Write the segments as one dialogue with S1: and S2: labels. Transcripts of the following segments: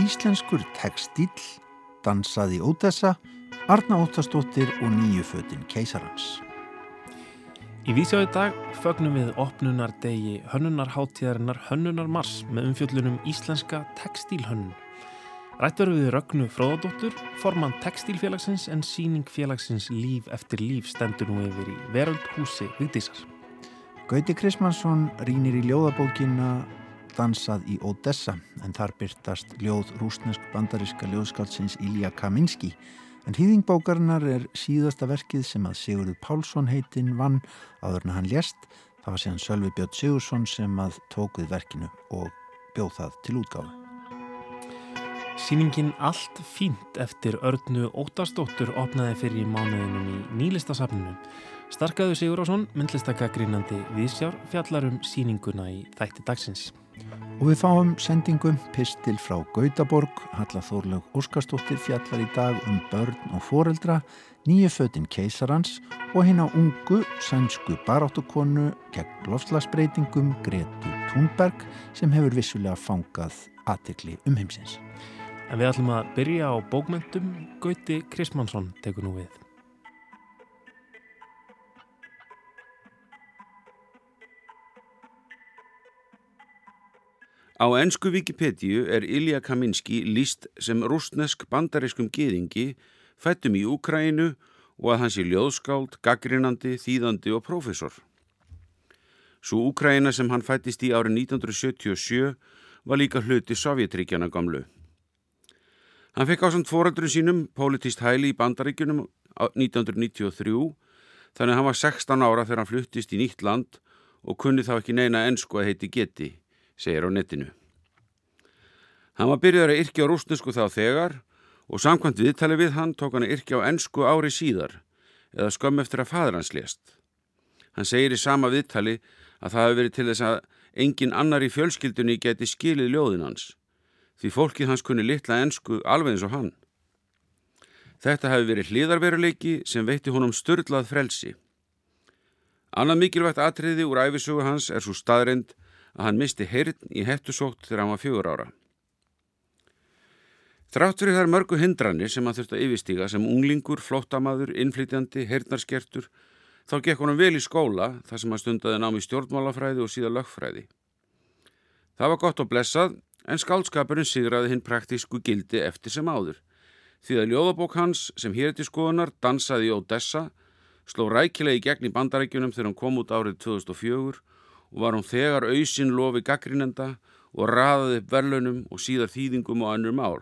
S1: Íslenskur textíl, dansaði Ótessa, Arna Óttastóttir og nýjufötinn keisarans.
S2: Í vísjáðu dag fögnum við opnunardegi hönnunarháttíðarinnar Hönnunar Mars með umfjöllunum Íslenska textílhönnun. Rættur við Rögnu Fróðadóttur, formann textílfélagsins en síningfélagsins Líf eftir líf stendur nú yfir í Veröld húsi Vigdísar.
S1: Gauti Krismansson rínir í ljóðabókina Dansað í Odessa en þar byrtast ljóð rúsnesk bandariska ljóðskálsins Ilja Kaminski en hýðingbókarinnar er síðasta verkið sem að Sigurður Pálsson heitinn vann áður en hann lést. Það var síðan Sölvi Björn Sigursson sem að tókuð verkinu og bjóð það til útgáðu.
S2: Sýningin Allt fínt eftir Örnu Óttastóttur opnaði fyrir mánuðinum í nýlistasafninu. Starkaðu Sigur Ásson, myndlistakaggrínandi viðsjár, fjallarum síninguna í þætti dagsins.
S1: Og við fáum sendingum pistil frá Gautaborg, Halla Þórlaug Óskarstóttir fjallar í dag um börn og foreldra, nýju fötinn keisarans og hérna ungu sænsku baráttukonu gegn lofslagsbreytingum Gretu Thunberg sem hefur vissulega fangað aðtikli um heimsins.
S2: En við ætlum að byrja á bókmyndum. Gauti Krismansson tekur nú við.
S3: Á ennsku Wikipedia er Ilja Kaminski líst sem rústnesk bandariskum geðingi fættum í Úkrænu og að hans er ljóðskáld, gaggrinandi, þýðandi og prófessor. Svo Úkræna sem hann fættist í árið 1977 var líka hluti Sovjetríkjana gamlu. Hann fekk á samt fóraldrun sínum politist hæli í bandaríkjunum 1993 þannig að hann var 16 ára þegar hann fluttist í nýtt land og kunni þá ekki neina ennsku að heiti geti segir á netinu. Hann var byrjar að yrkja á rúsnesku þá þegar og samkvæmt viðtali við hann tók hann að yrkja á ennsku ári síðar eða skömm eftir að fadur hans lést. Hann segir í sama viðtali að það hefur verið til þess að engin annar í fjölskyldunni geti skilið ljóðin hans því fólkið hans kunni litla ennsku alveg eins og hann. Þetta hefur verið hlýðarveruleiki sem veitti honum störlað frelsi. Annað mikilvægt atriði úr æfisugu hans er svo staðreind að hann misti heyrn í hettusótt þegar hann var fjögur ára. Þrátt fyrir þær mörgu hindranir sem hann þurfti að yfirstíga sem unglingur, flóttamaður, innflytjandi, heyrnarskertur, þá gekk honum vel í skóla þar sem hann stundaði námi stjórnmálafræði og síðan lögfræði. Það var gott og blessað en skálskapurinn sigraði hinn praktísku gildi eftir sem áður. Því að ljóðabók hans sem hér til skoðunar dansaði í Odessa sló rækilega í gegn í bandarækjunum þegar hann kom út árið 2004 og var hún þegar auðsin lofi gaggrínenda og raðaði upp verlaunum og síðar þýðingum og annur mál.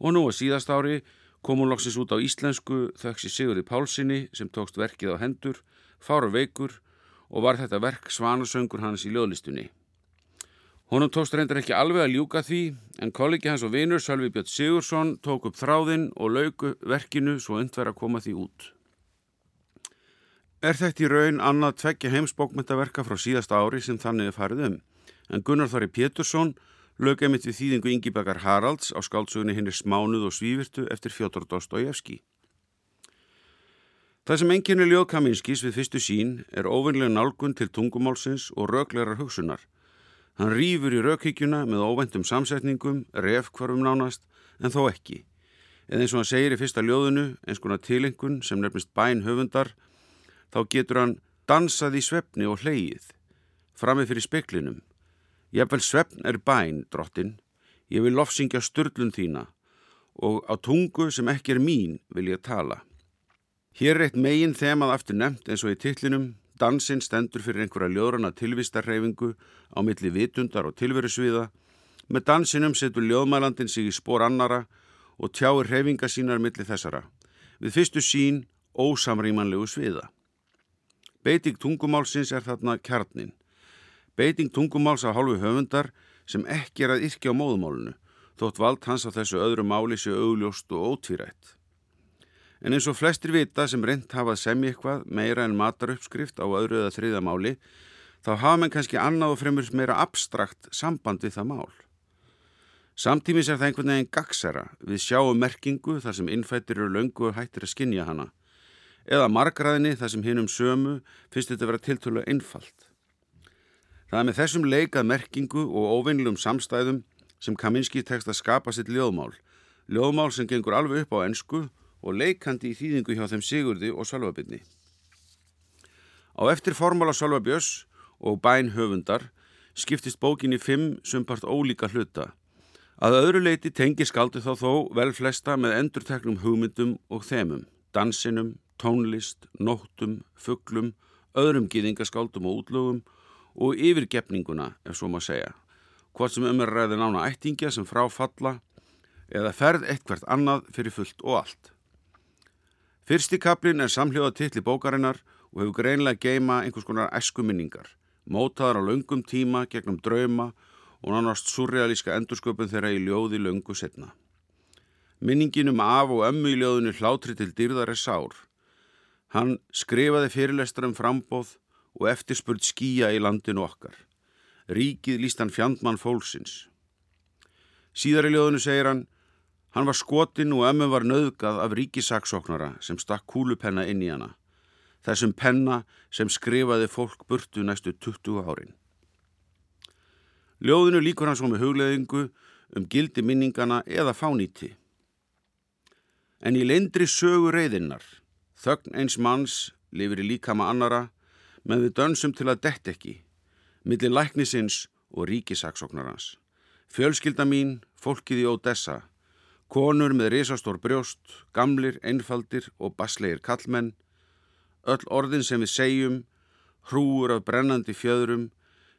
S3: Og nú að síðast ári kom hún loksins út á íslensku þöggs í Sigurði Pálsini sem tókst verkið á hendur, fára veikur og var þetta verk svanasöngur hans í ljóðlistunni. Honum tókst reyndar ekki alveg að ljúka því en kollegi hans og vinur Sölvi Björn Sigursson tók upp þráðinn og lauku verkinu svo undverð að koma því út. Er þetta í raun annað tveggja heimsbókmyndaverka frá síðasta ári sem þannig er farið um, en Gunnar Þorri Pétursson lög emitt við þýðingu Yngibakar Haralds á skáltsugunni henni Smánuð og Svívirtu eftir Fjóttor Dostojevski. Það sem enginni ljóð Kaminskis við fyrstu sín er ofinlega nálgun til tungumálsins og röglegar hugsunar. Hann rýfur í rökhyggjuna með óvendum samsetningum, refkvarfum nánast, en þó ekki. Eða eins og hann segir í fyrsta ljóðinu, eins konar tilengun sem nefnist bæn höfundar, þá getur hann dansað í svefni og hleyið, framið fyrir speklinum. Jafnvel svefn er bæn, drottin, ég vil lofsingja störlun þína og á tungu sem ekki er mín vil ég tala. Hér er eitt megin þemað aftur nefnt eins og í tillinum, dansinn stendur fyrir einhverja ljóðrana tilvistarreyfingu á milli vitundar og tilverusviða, með dansinum setur ljóðmælandin sig í spór annara og tjáir reyfinga sínar milli þessara, við fyrstu sín ósamrýmanlegu sviða. Beiting tungumálsins er þarna kjarnin. Beiting tungumáls á hálfu höfundar sem ekki er að yrkja á móðumálunu, þótt vald hans á þessu öðru máli séu augljóst og ótvírætt. En eins og flestir vita sem reynd hafað semja eitthvað meira en mataruppskrift á öðru eða þriða máli, þá hafa menn kannski annað og fremur meira abstrakt samband við það mál. Samtímis er það einhvern veginn gagsara við sjáum merkingu þar sem innfættir eru löngu og hættir að skinja hana eða margraðinni þar sem hinn um sömu finnst þetta að vera tiltölu einfalt. Það er með þessum leikað merkingu og óvinnlum samstæðum sem Kaminski tekst að skapa sitt ljóðmál. Ljóðmál sem gengur alveg upp á ennsku og leikandi í þýðingu hjá þeim Sigurði og Sölvabinni. Á eftir formála Sölvabjörs og bæn höfundar skiptist bókin í fimm sumpart ólíka hluta. Að öðru leiti tengi skaldi þá þó vel flesta með endurteknum hugmyndum og þemum, dansinum, tónlist, nóttum, fugglum, öðrum gýðingaskáldum og útlögum og yfirgefninguna, ef svo maður segja. Hvort sem um er ræði nána ættingja sem fráfalla eða ferð eitthvert annað fyrir fullt og allt. Fyrsti kaplin er samhljóða tilli bókarinnar og hefur greinlega geima einhvers konar eskuminningar mótaðar á laungum tíma gegnum drauma og nánast surrealíska endursköpun þeirra í ljóði laungu setna. Minningin um af og ömmu í ljóðinu hlátri til dyrðar er sár. Hann skrifaði fyrirlestar um frambóð og eftirspurt skýja í landinu okkar. Ríkið líst hann fjandmann fólksins. Síðar í ljóðinu segir hann, hann var skotin og ömmu var nöðgað af ríkisaksóknara sem stakk kúlupenna inn í hana þessum penna sem skrifaði fólk burtu næstu 20 árin. Ljóðinu líkur hann svo með hugleðingu um gildi minningana eða fánýti. En í leindri sögu reyðinnar, þögn eins manns lifir í líkama annara, með við dönsum til að dett ekki, millir læknisins og ríkisaksóknarans. Fjölskylda mín, fólkið í Odessa, konur með risastór brjóst, gamlir, einfaldir og basleir kallmenn, öll orðin sem við segjum, hrúur af brennandi fjöðrum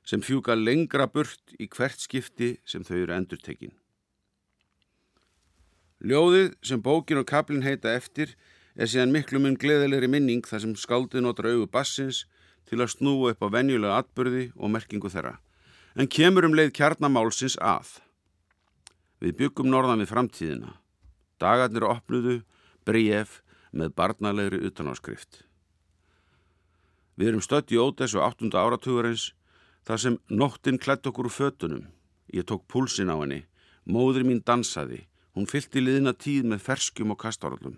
S3: sem fjúka lengra burt í hvert skipti sem þau eru endurtekin. Ljóðið sem bókin og kaplin heita eftir er síðan miklu mun gleðilegri minning þar sem skaldið notur auðu bassins til að snúa upp á venjulega atbyrði og merkingu þeirra, en kemur um leið kjarnamálsins að. Við byggum norðan við framtíðina. Dagarnir opnuðu, breyf með barnalegri utanáskrift. Við erum stött í Ódessu 8. áratugurins þar sem nóttinn klætt okkur úr fötunum. Ég tók púlsin á henni. Móður mín dansaði. Hún fyllt í liðina tíð með ferskum og kastárlum.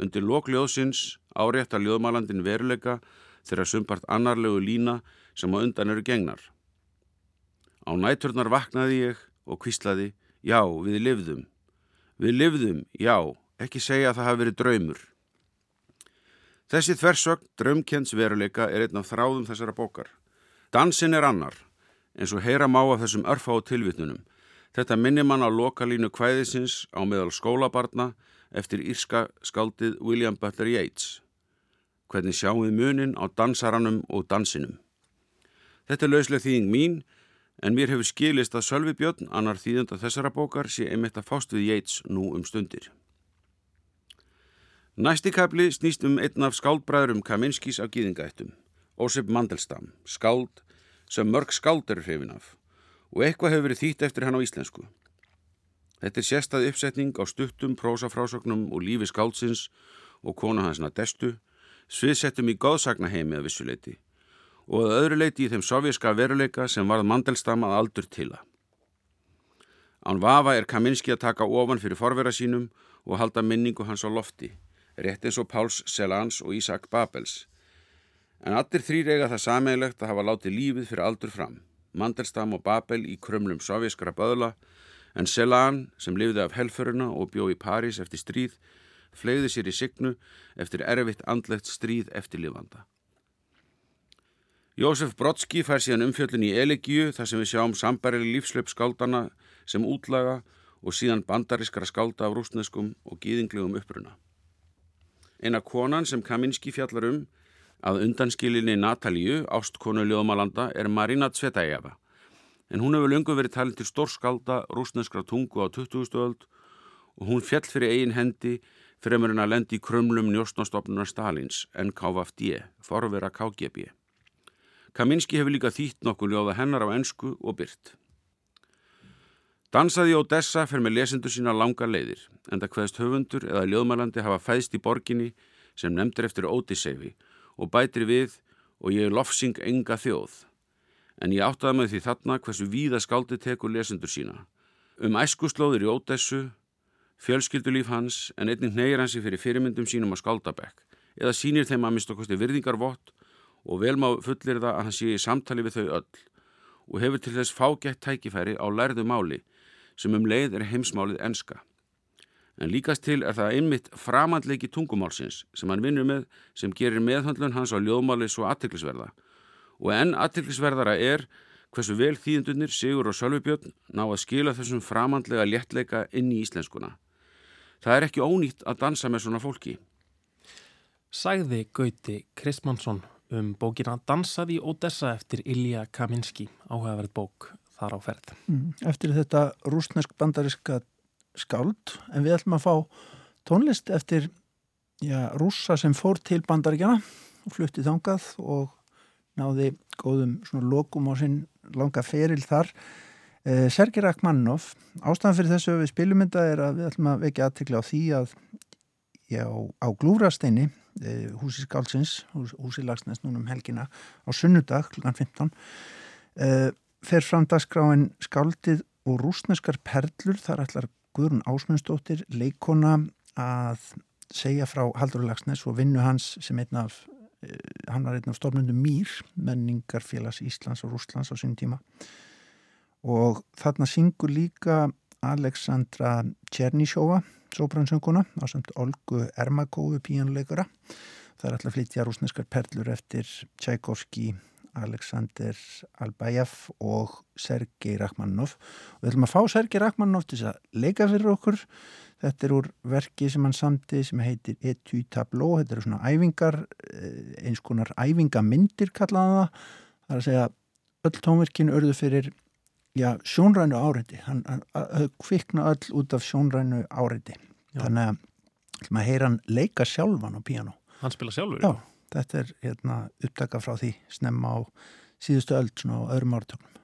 S3: Undir lokljóðsins árétta ljóðmálandin veruleika þeirra sumpart annarlegu lína sem á undan eru gengnar. Á næturnar vaknaði ég og kvíslaði, já, við livðum. Við livðum, já, ekki segja að það hafi verið draumur. Þessi þversögn, drömkjens veruleika, er einn af þráðum þessara bókar. Dansin er annar, eins og heyra má af þessum örfa og tilvitnunum. Þetta minnir mann á lokalínu kvæðisins á meðal skólabarna eftir írska skaldið William Butler Yeats. Hvernig sjáum við munin á dansaranum og dansinum. Þetta er lauslega þýðing mín, en mér hefur skilist að Sölvi Björn, annar þýðenda þessara bókar, sé einmitt að fást við Yeats nú um stundir. Næsti kapli snýst um einn af skáldbræðurum Kaminskis á gýðingaættum, Ósip Mandelstam, skáld sem mörg skáld eru hrifin af og eitthvað hefur verið þýtt eftir hann á íslensku. Þetta er sérstað uppsetning á stuttum, prósafrásögnum og lífi skáldsins og kona hans Nadestu, sviðsettum í góðsagnaheimi að vissuleiti og að öðru leiti í þeim sovjerska veruleika sem varð Mandelstam að aldur tila. Án Vafa er Kaminski að taka ofan fyrir forvera sínum og halda minningu hans á lofti rétt eins og Páls Selans og Ísak Babels. En allir þrýr eiga það sameigilegt að hafa látið lífið fyrir aldur fram. Mandelstam og Babel í krumlum sovjískara böðla, en Selan sem lifði af helfuruna og bjó í París eftir stríð, flegði sér í signu eftir erfitt andlegt stríð eftir lifanda. Jósef Brodski fær síðan umfjöldin í Elegíu þar sem við sjáum sambærili lífslöp skáldana sem útlaga og síðan bandarískara skálda af rúsneskum og gýðinglegum uppruna. Eina konan sem Kaminski fjallar um að undanskilinni Natalíu, ástkonu Ljóðmalanda, er Marina Tsvetajeva. En hún hefur lungu verið talin til stórskálda rúsneskra tungu á 20. öld og hún fjall fyrir eigin hendi fremur en að lendi í krumlum njóstnastofnunar Stalins, NKVFD, forvera KGB. Kaminski hefur líka þýtt nokkuð ljóða hennar á ennsku og byrt. Dansaði Odessa fyrir með lesendur sína langa leiðir, en það hvaðst höfundur eða ljóðmælandi hafa fæðst í borginni sem nefndir eftir Ódisseifi og bætir við og ég er lofsing enga þjóð. En ég áttaði með því þarna hversu víða skáldi tekur lesendur sína. Um æskuslóðir í Ódessu, fjölskyldulíf hans en einnig neyir hansi fyrir fyrirmyndum sínum á skáldabekk eða sínir þeim að mista kosti virðingarvott og vel má fullir það að hann sé í samtali við þau öll og hefur til þess fágætt tækifæri á lærðu máli sem um leið er heimsmálið enska. En líkast til er það einmitt framandleiki tungumálsins sem hann vinnur með sem gerir meðhandlun hans á ljóðmáli svo aðtiklisverða. Og enn aðtiklisverðara er hversu vel þýðendunir Sigur og Sölvubjörn ná að skila þessum framandlega léttleika inn í íslenskuna. Það er ekki ónýtt að dansa með svona fólki.
S2: Sæði Gauti Kristmannsson um bókina Dansaði Odessa eftir Ilja Kaminski, áhugaverð bók þar á ferð.
S1: Mm, eftir þetta rúsnesk bandariska skáld, en við ætlum að fá tónlist eftir já, rúsa sem fór til bandaríkjana og flutti þangað og náði góðum svona lokum á sinn langa feril þar. Eh, Sergei Rachmaninoff, ástæðan fyrir þessu við spilumynda er að við ætlum að vekja aðtekla á því að já, á Glúrasteini Eh, húsi Skálsins, húsi Lagsnes núnum helgina á sunnudag kl. 15 uh, fer fram dagskráin Skáldið og rúsneskar perlur þar ætlar Guðrun Ásmundsdóttir leikona að segja frá Haldur Lagsnes og vinnu hans sem einn af hann var einn af stofnundum Mýr menningarfélags Íslands og Rúslands á sín tíma og þarna syngur líka Aleksandra Tjernísjóva sóbransönguna á samt Olgu Ermakóðu píjanleikara. Það er alltaf flytja rúsneskar perlur eftir Tchaikovsky, Alexander Albayev og Sergei Rachmaninoff. Og við ætlum að fá Sergei Rachmaninoff til að leika fyrir okkur. Þetta er úr verki sem hann samti sem heitir Etu Tableau. Þetta eru svona æfingar, eh, eins konar æfingamindir kallaða það. Það er að segja öll tónverkinu örðu fyrir já, sjónrænu áreiti hann kvikna öll út af sjónrænu áreiti þannig að maður heyra hann leika sjálfan á piano
S2: hann spila sjálfur?
S1: Já, þetta er hérna, upptaka frá því snemma á síðustu öll svona á öðrum ártöknum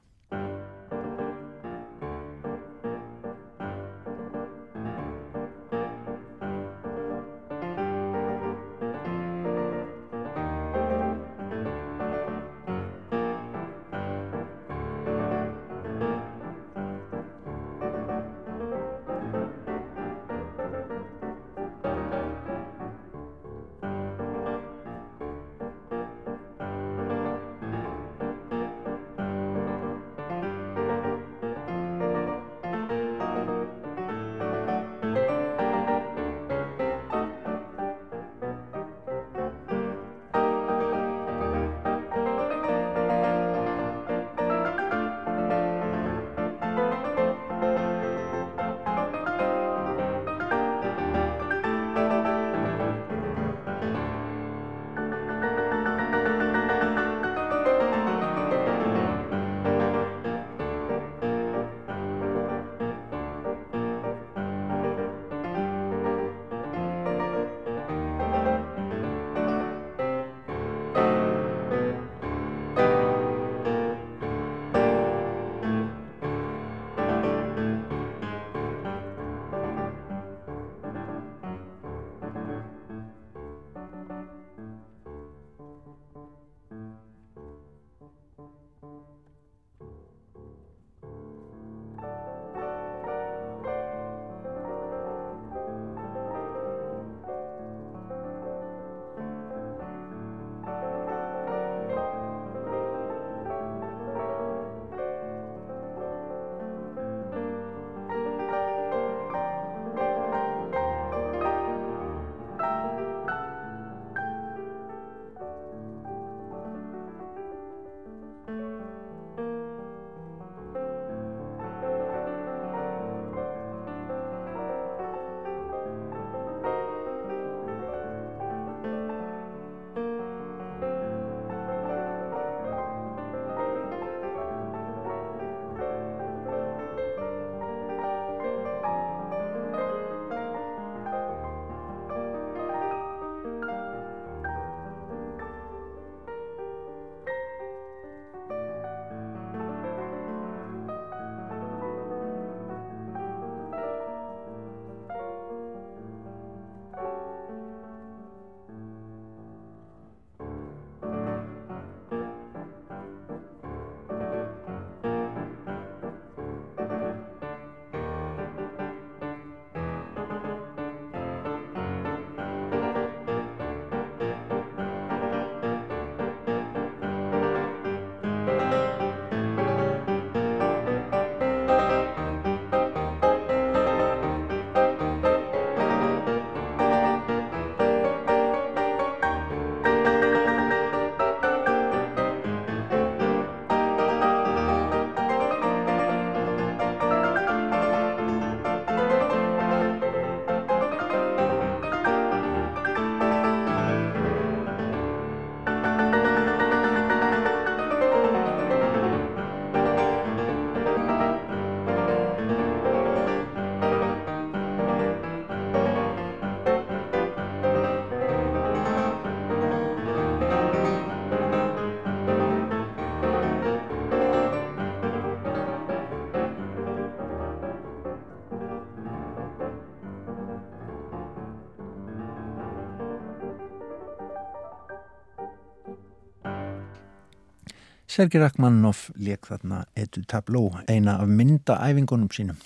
S1: Sergei Rachmaninoff leik þarna Edu Tableau, eina af myndaæfingunum sínum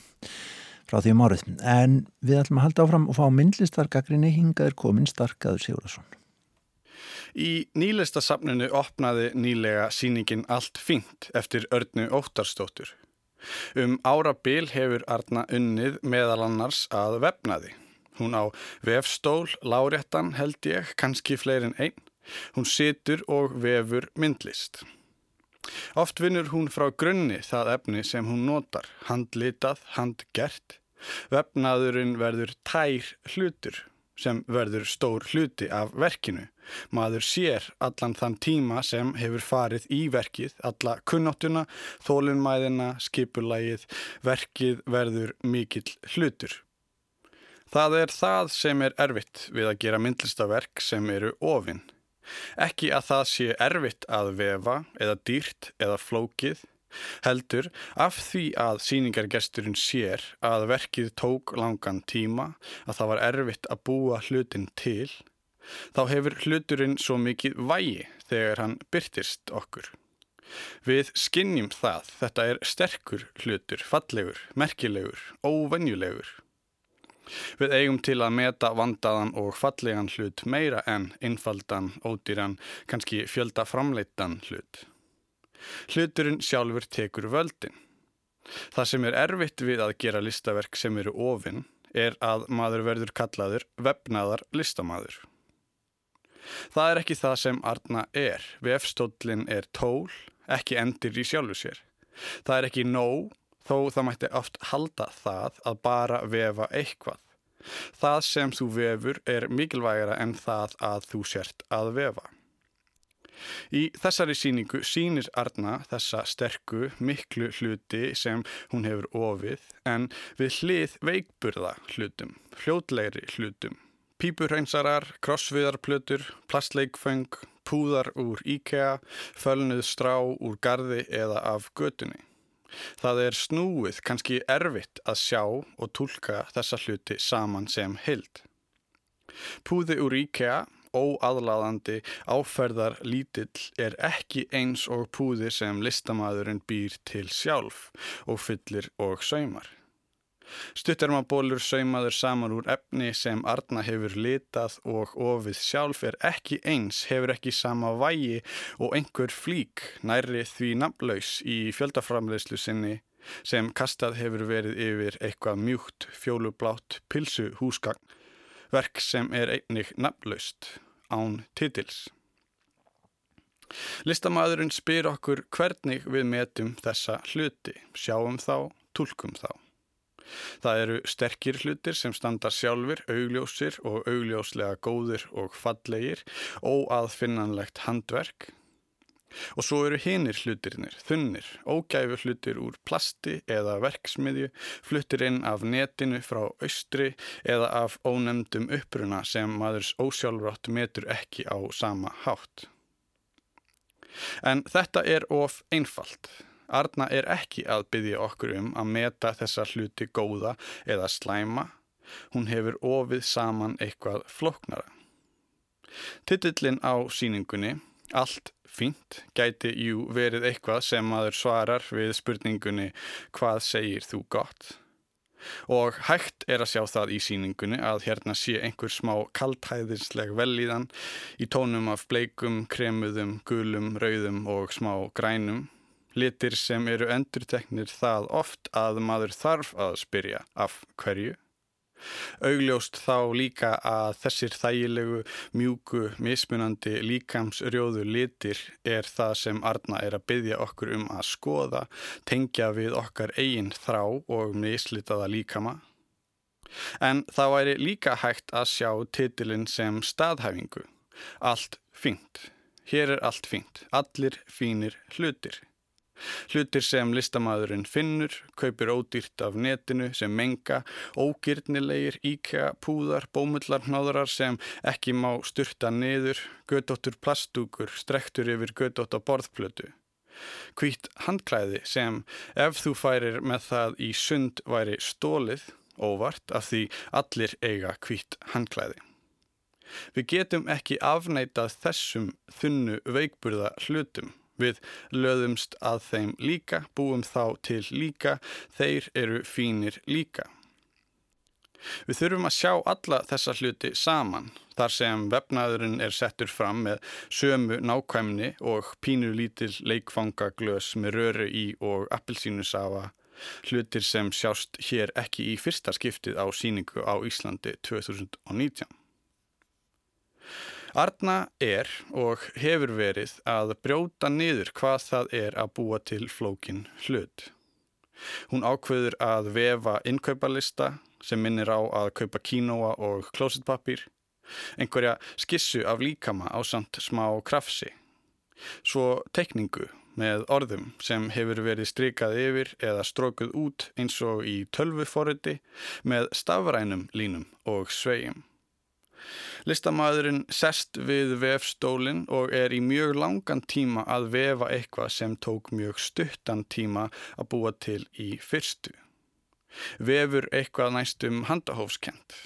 S1: frá því um árið. En við ætlum að halda áfram og fá myndlistargagrinni hingaður komin starkaður Sigurðarsson.
S4: Í nýlistasafninu opnaði nýlega síningin Allt fint eftir örnu óttarstóttur. Um árabil hefur Arna unnið meðal annars að vefnaði. Hún á vefstól, láréttan held ég, kannski fleirin einn. Hún situr og vefur myndlist. Oft vinnur hún frá grunni það efni sem hún notar, handlitað, handgert. Vefnaðurinn verður tær hlutur sem verður stór hluti af verkinu. Maður sér allan þann tíma sem hefur farið í verkið, alla kunnottuna, þólinnmæðina, skipulægið, verkið verður mikill hlutur. Það er það sem er erfitt við að gera myndlistaverk sem eru ofinn. Ekki að það sé erfitt að vefa eða dýrt eða flókið, heldur af því að síningargesturinn sér að verkið tók langan tíma, að það var erfitt að búa hlutin til, þá hefur hluturinn svo mikið vægi þegar hann byrtist okkur. Við skinnjum það, þetta er sterkur hlutur, fallegur, merkilegur, óvenjulegur. Við eigum til að meta vandaðan og fallegan hlut meira en einfaldan, ódýran, kannski fjölda framleittan hlut. Hluturinn sjálfur tekur völdin. Það sem er erfitt við að gera listaverk sem eru ofinn er að maður verður kallaður vefnaðar listamæður. Það er ekki það sem arna er. Vefstóllin er tól, ekki endir í sjálfu sér. Það er ekki nóg þó það mætti oft halda það að bara vefa eitthvað. Það sem þú vefur er mikilvægara en það að þú sért að vefa. Í þessari síningu sínir Arna þessa sterku, miklu hluti sem hún hefur ofið en við hlið veikburða hlutum, hljótlegri hlutum. Pípurreinsarar, krossviðarplötur, plastleikfeng, púðar úr IKEA, fölnuð strá úr gardi eða af götunni. Það er snúið, kannski erfitt að sjá og tólka þessa hluti saman sem hild. Púði úr IKEA, óaðlaðandi, áferðar lítill er ekki eins og púði sem listamæðurinn býr til sjálf og fyllir og saumar. Stuttarmabólur saumaður saman úr efni sem Arna hefur litað og ofið sjálf er ekki eins, hefur ekki sama vægi og einhver flík næri því nafnlaus í fjöldaframleyslu sinni sem kastað hefur verið yfir eitthvað mjúkt fjólublátt pilsu húsgagn, verk sem er einnig nafnlaust án titils. Listamæðurinn spyr okkur hvernig við metum þessa hluti, sjáum þá, tólkum þá. Það eru sterkir hlutir sem standa sjálfur, augljósir og augljóslega góðir og fallegir, óaðfinnanlegt handverk. Og svo eru hinnir hlutirnir, þunnir, ógæfu hlutir úr plasti eða verksmiðju, fluttir inn af netinu frá austri eða af ónemdum uppruna sem maðurs ósjálfrátt metur ekki á sama hátt. En þetta er of einfalt. Arna er ekki að byggja okkur um að meta þessa hluti góða eða slæma. Hún hefur ofið saman eitthvað floknara. Titillin á síningunni, Allt fínt, gæti jú verið eitthvað sem maður svarar við spurningunni Hvað segir þú gott? og hægt er að sjá það í síningunni að hérna sé einhver smá kaltæðisleg velíðan í tónum af bleikum, kremuðum, gulum, rauðum og smá grænum litir sem eru endurteknir það oft að maður þarf að spyrja af hverju. Augljóst þá líka að þessir þægilegu, mjúku, mismunandi líkamsrjóðu litir er það sem Arna er að byggja okkur um að skoða, tengja við okkar eigin þrá og mislitaða líkama. En það væri líka hægt að sjá titilinn sem staðhæfingu. Allt fínt. Hér er allt fínt. Allir fínir hlutir. Hlutir sem listamæðurinn finnur, kaupir ódýrt af netinu sem menga, ógirnilegir, íkja, púðar, bómullarnáðarar sem ekki má styrta niður, gödóttur plastúkur, strektur yfir gödótt á borðplötu. Hvít handklæði sem ef þú færir með það í sund væri stólið, óvart af því allir eiga hvít handklæði. Við getum ekki afneitað þessum þunnu veikburða hlutum Við löðumst að þeim líka, búum þá til líka, þeir eru fínir líka. Við þurfum að sjá alla þessa hluti saman, þar sem vefnaðurinn er settur fram með sömu nákvæmni og pínu lítil leikfangaglös með röru í og appelsínusafa, hlutir sem sjást hér ekki í fyrsta skiptið á síningu á Íslandi 2019. Arna er og hefur verið að brjóta niður hvað það er að búa til flókin hlut. Hún ákveður að vefa innkaupalista sem minnir á að kaupa kínóa og klósitpapír, einhverja skissu af líkama á samt smá krafsi, svo tekningu með orðum sem hefur verið strikað yfir eða strókuð út eins og í tölvuforriti með stafrænum línum og svegjum. Listamæðurinn sest við vefstólinn og er í mjög langan tíma að vefa eitthvað sem tók mjög stuttan tíma að búa til í fyrstu. Vefur eitthvað næstum handahófskent.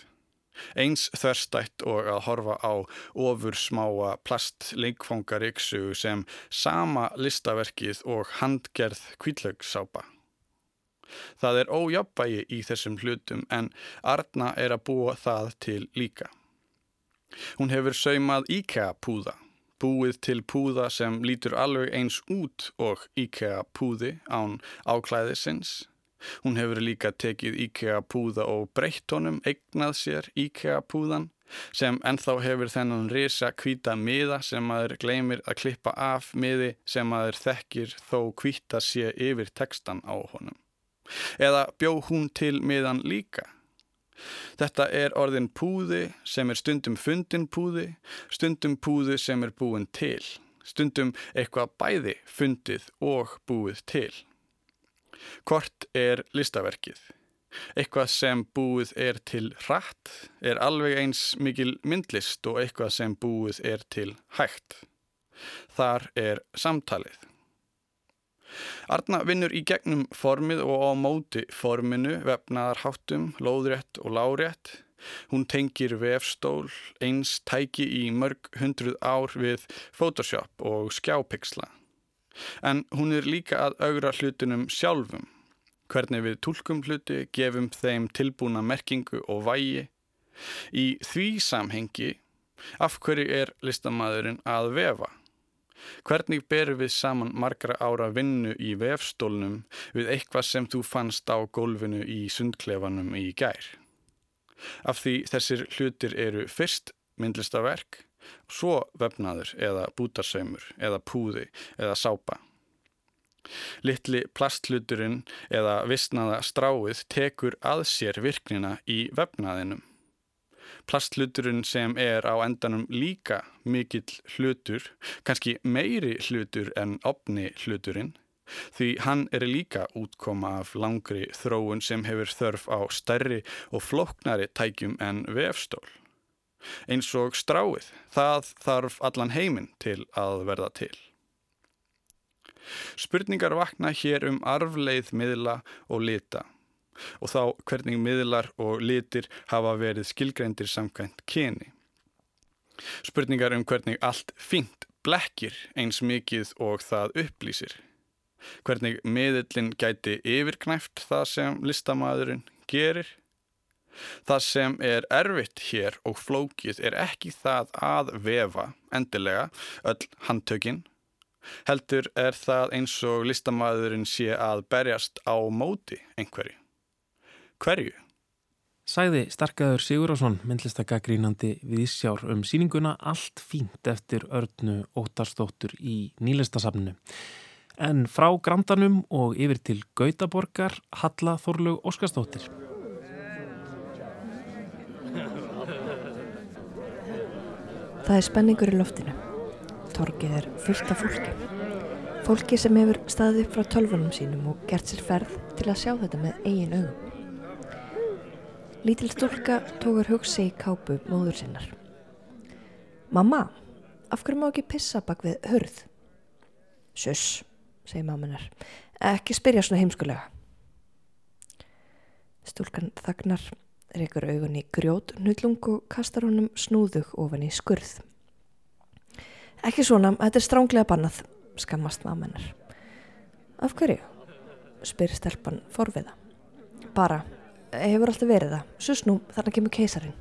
S4: Eins þörstætt og að horfa á ofur smáa plastleikfangariksu sem sama listaverkið og handgerð kvítlögsápa. Það er ójabægi í þessum hlutum en Arna er að búa það til líka. Hún hefur saumað IKEA púða, búið til púða sem lítur alveg eins út og IKEA púði án áklæðisins. Hún hefur líka tekið IKEA púða og breytt honum, eignað sér IKEA púðan sem ennþá hefur þennan risa kvíta miða sem maður gleymir að klippa af miði sem maður þekkir þó kvíta sé yfir tekstan á honum. Eða bjó hún til miðan líka? Þetta er orðin púði sem er stundum fundin púði, stundum púði sem er búin til, stundum eitthvað bæði fundið og búið til. Hvort er listaverkið? Eitthvað sem búið er til rætt er alveg eins mikil myndlist og eitthvað sem búið er til hægt. Þar er samtalið. Arna vinnur í gegnum formið og á móti forminu, vefnaðar háttum, lóðrétt og lárétt. Hún tengir vefstól, eins tæki í mörg hundruð ár við Photoshop og skjápixla. En hún er líka að augra hlutunum sjálfum. Hvernig við tólkum hluti, gefum þeim tilbúna merkingu og vægi. Í því samhengi, af hverju er listamæðurinn að vefa? Hvernig berum við saman margra ára vinnu í vefstólnum við eitthvað sem þú fannst á gólfinu í sundklefanum í gær? Af því þessir hlutir eru fyrst myndlistaverk, svo vefnaður eða bútarsaumur eða púði eða sápa. Littli plastluturinn eða vissnaða stráið tekur að sér virknina í vefnaðinum plastluturinn sem er á endanum líka mikill hlutur, kannski meiri hlutur en opni hluturinn, því hann er líka útkoma af langri þróun sem hefur þörf á stærri og floknari tækjum en vefstól. Eins og stráið, það þarf allan heiminn til að verða til. Spurningar vakna hér um arfleið, miðla og lita og þá hvernig miðlar og litir hafa verið skilgreindir samkvæmt kyni. Spurningar um hvernig allt fint blekkir eins mikið og það upplýsir. Hvernig miðlinn gæti yfirknæft það sem listamæðurinn gerir. Það sem er erfitt hér og flókið er ekki það að vefa endilega öll handtökinn. Heldur er það eins og listamæðurinn sé að berjast á móti einhverju. Hverju?
S2: Sæði Starkaður Sigurásson, myndlistagagrínandi við Ísjár um síninguna Allt fínt eftir örnu ótarstóttur í nýlistasafnu. En frá Grandanum og yfir til Gautaborgar Halla Þorlaug Óskarstóttir.
S5: Það er spenningur í loftinu. Torkið er fullt af fólki. Fólki sem hefur staðið upp frá tölvunum sínum og gert sér ferð til að sjá þetta með eigin augum. Lítil stúlka tókur hugsi í kápu móður sinnar. Mamma, af hverju má ekki pissa bak við hörð? Sjöss, segir mammanar, ekki spyrja svona heimskulega. Stúlkan þagnar, reykur augun í grjót, nullung og kastar honum snúðug ofan í skurð. Ekki svona, þetta er stránglega bannað, skammast mammenar. Af hverju? spyr stelpan forviða. Bara, hefur alltaf verið það. Susnú, þarna kemur keisarin.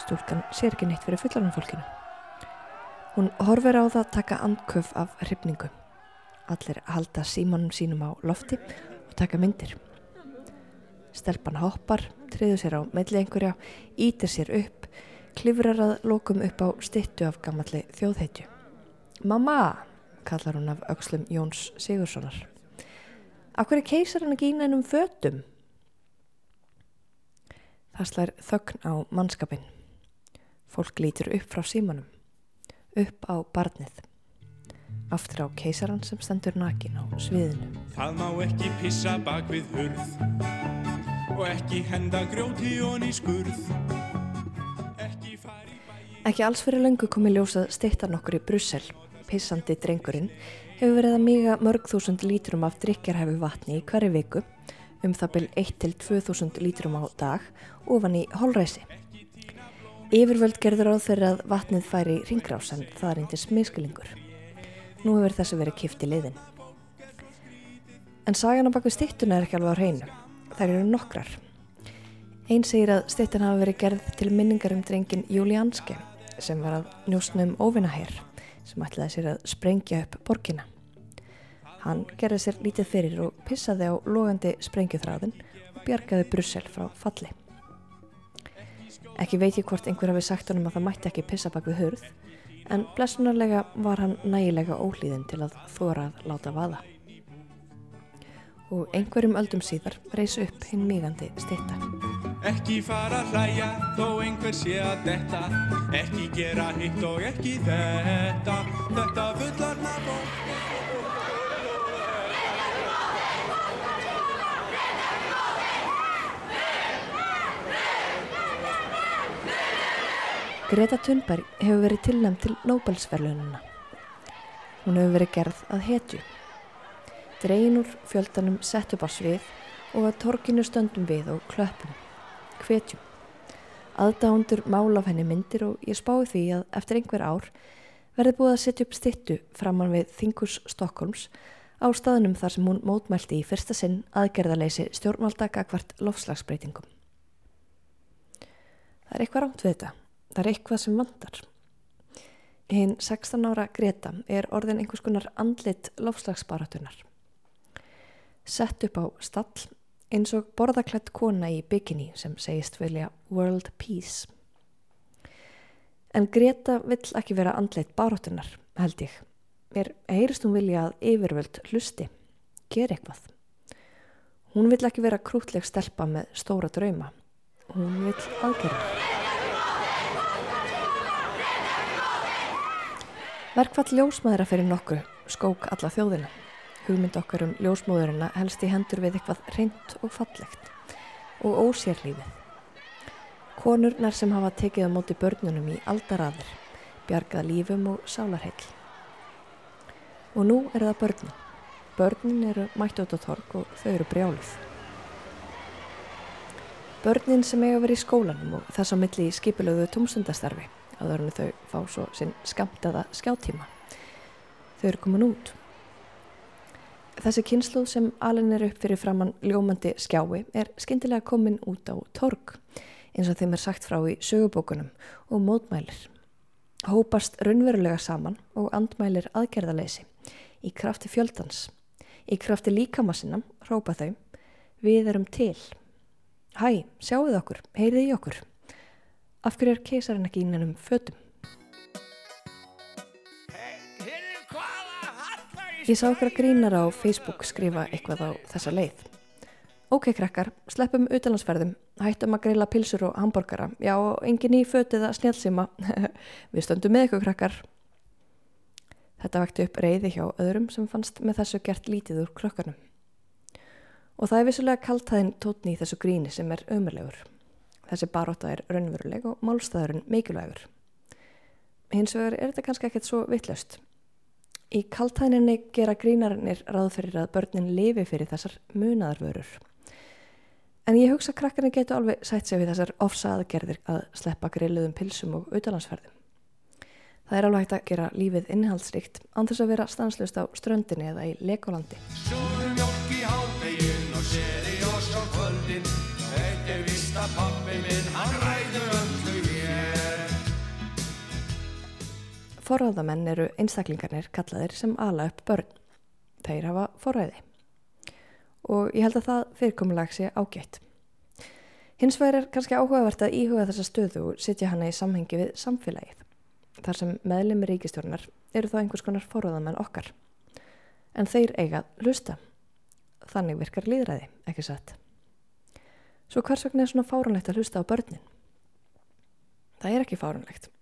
S5: Stúlkan sér ekki neitt fyrir fullanum fólkinu. Hún horfir á það að taka andköf af hrifningu. Allir halda símanum sínum á lofti og taka myndir. Stelpan hoppar, triður sér á melli einhverja, ítir sér upp, klifrar að lokum upp á stittu af gammalli þjóðheitju. Mamma, kallar hún af aukslum Jóns Sigurssonar. Akkur er keisarinn ekki í nænum fötum? Það slær þögn á mannskapin. Fólk lítur upp frá símanum, upp á barnið. Aftur á keisaran sem stendur nakin á sviðinu.
S6: Það má ekki pissa bak við hurð og ekki henda grjóti og ný skurð. Ekki fari bæi...
S5: Ekki alls fyrir löngu komi ljósað steittan okkur í Brussel. Pissandi drengurinn hefur verið að miga mörg þúsund lítrum af drikjarhæfu vatni í hverju viku um það byrj 1-2.000 lítrum á dag ofan í holræsi. Yfirvöld gerður á þeirra að vatnið færi í ringrás en það er eindir smiskilingur. Nú hefur þessu verið kipt í liðin. En sagan á baku stittuna er ekki alveg á hreinu. Þær eru nokkrar. Einn segir að stittin hafa verið gerð til minningar um drengin Júlianski sem var að njósna um óvinnaherr sem ætlaði sér að sprengja upp borgina. Hann gerði sér lítið fyrir og pissaði á logandi sprengjuþráðin og bjargaði Brussel frá falli. Ekki veit ég hvort einhver hafi sagt honum að það mætti ekki pissa bak við hörð en blessunarlega var hann nægilega ólíðin til að þóra að láta vaða. Og einhverjum öldum síðar reys upp hinn mýgandi stitta.
S6: Ekki fara að hlæja þó einhver sé að detta Ekki gera hitt og ekki þetta Þetta fullarna fólk
S5: Greta Thunberg hefur verið tilnæmt til Nobelsverlununa. Hún hefur verið gerð að hetju. Dregin úr fjöldanum sett upp á svið og að torkinu stöndum við og klöppum. Hvetjum. Aðdándur mála af henni myndir og ég spái því að eftir einhver ár verði búið að setja upp stittu framann við Þingus Stokkólms á staðnum þar sem hún mótmælti í fyrsta sinn aðgerðaleysi stjórnvalda gagvart lofslagsbreytingum. Það er eitthvað rámt við þetta. Það er eitthvað sem vandar. Hinn 16 ára Greta er orðin einhvers konar andlit lofslagsbaratunar. Sett upp á stall eins og borðaklætt kona í bikini sem segist vilja World Peace. En Greta vill ekki vera andlit baratunar, held ég. Mér heyrist hún vilja að yfirvöld hlusti, ger eitthvað. Hún vill ekki vera krútleg stelpa með stóra drauma. Hún vill aðgerða. Verkfall ljósmaðura fyrir nokkru skók alla þjóðina. Hugmynd okkar um ljósmóðurina helst í hendur við eitthvað reynd og fallegt og ósérlífið. Konurnar sem hafa tekið á móti börnunum í aldaraðir, bjargað lífum og sálarheil. Og nú eru það börnin. Börnin eru mætt át á torg og þau eru brjáluð. Börnin sem eiga verið í skólanum og þess á milli í skipilöðu tómstundastarfi áður en þau fá svo sinn skamtaða skjáttíma. Þau eru komin út. Þessi kynsluð sem alin er upp fyrir framann ljómandi skjái er skyndilega komin út á torg eins og þeim er sagt frá í sögubókunum og mótmælir. Hópast raunverulega saman og andmælir aðgerðaleysi í krafti fjöldans. Í krafti líkamassinam hrópa þau Við erum til. Hæ, sjáuð okkur, heyrið í okkur. Af hverju er keisarinn ekki innanum fötum? Ég sá okkur að grínar á Facebook skrifa eitthvað á þessa leið. Ok, krakkar, sleppum utalansferðum, hættum að greila pilsur og hambúrgara. Já, engin í fötið að snjálfsima. Við stöndum með ykkur, krakkar. Þetta vakti upp reyði hjá öðrum sem fannst með þessu gert lítið úr krökkunum. Og það er vissulega kaltæðin tótni í þessu gríni sem er ömurlegur. Þessi baróta er raunveruleg og málstæðurinn mikilvægur. Hins vegar er þetta kannski ekkert svo vittlöst. Í kaltæðinni gera grínarinnir ráð fyrir að börnin lifi fyrir þessar munaðarvörur. En ég hugsa að krakkarnir getur alveg sætt sig við þessar ofsaðgerðir að sleppa grilluðum pilsum og utalansferðum. Það er alveg hægt að gera lífið innihaldsríkt án þess að vera stanslust á ströndinni eða í lekolandi. Forráðamenn eru einstaklingarnir kallaðir sem ala upp börn. Þeir hafa forræði. Og ég held að það fyrirkomulag sé ágætt. Hins vegar er kannski áhugavert að íhuga þessa stöðu og setja hana í samhengi við samfélagið. Þar sem meðlemi ríkistjórnar eru þá einhvers konar forráðamenn okkar. En þeir eiga hlusta. Þannig virkar líðræði, ekki satt. Svo hvers vegna er svona fárunlegt að hlusta á börnin? Það er ekki fárunlegt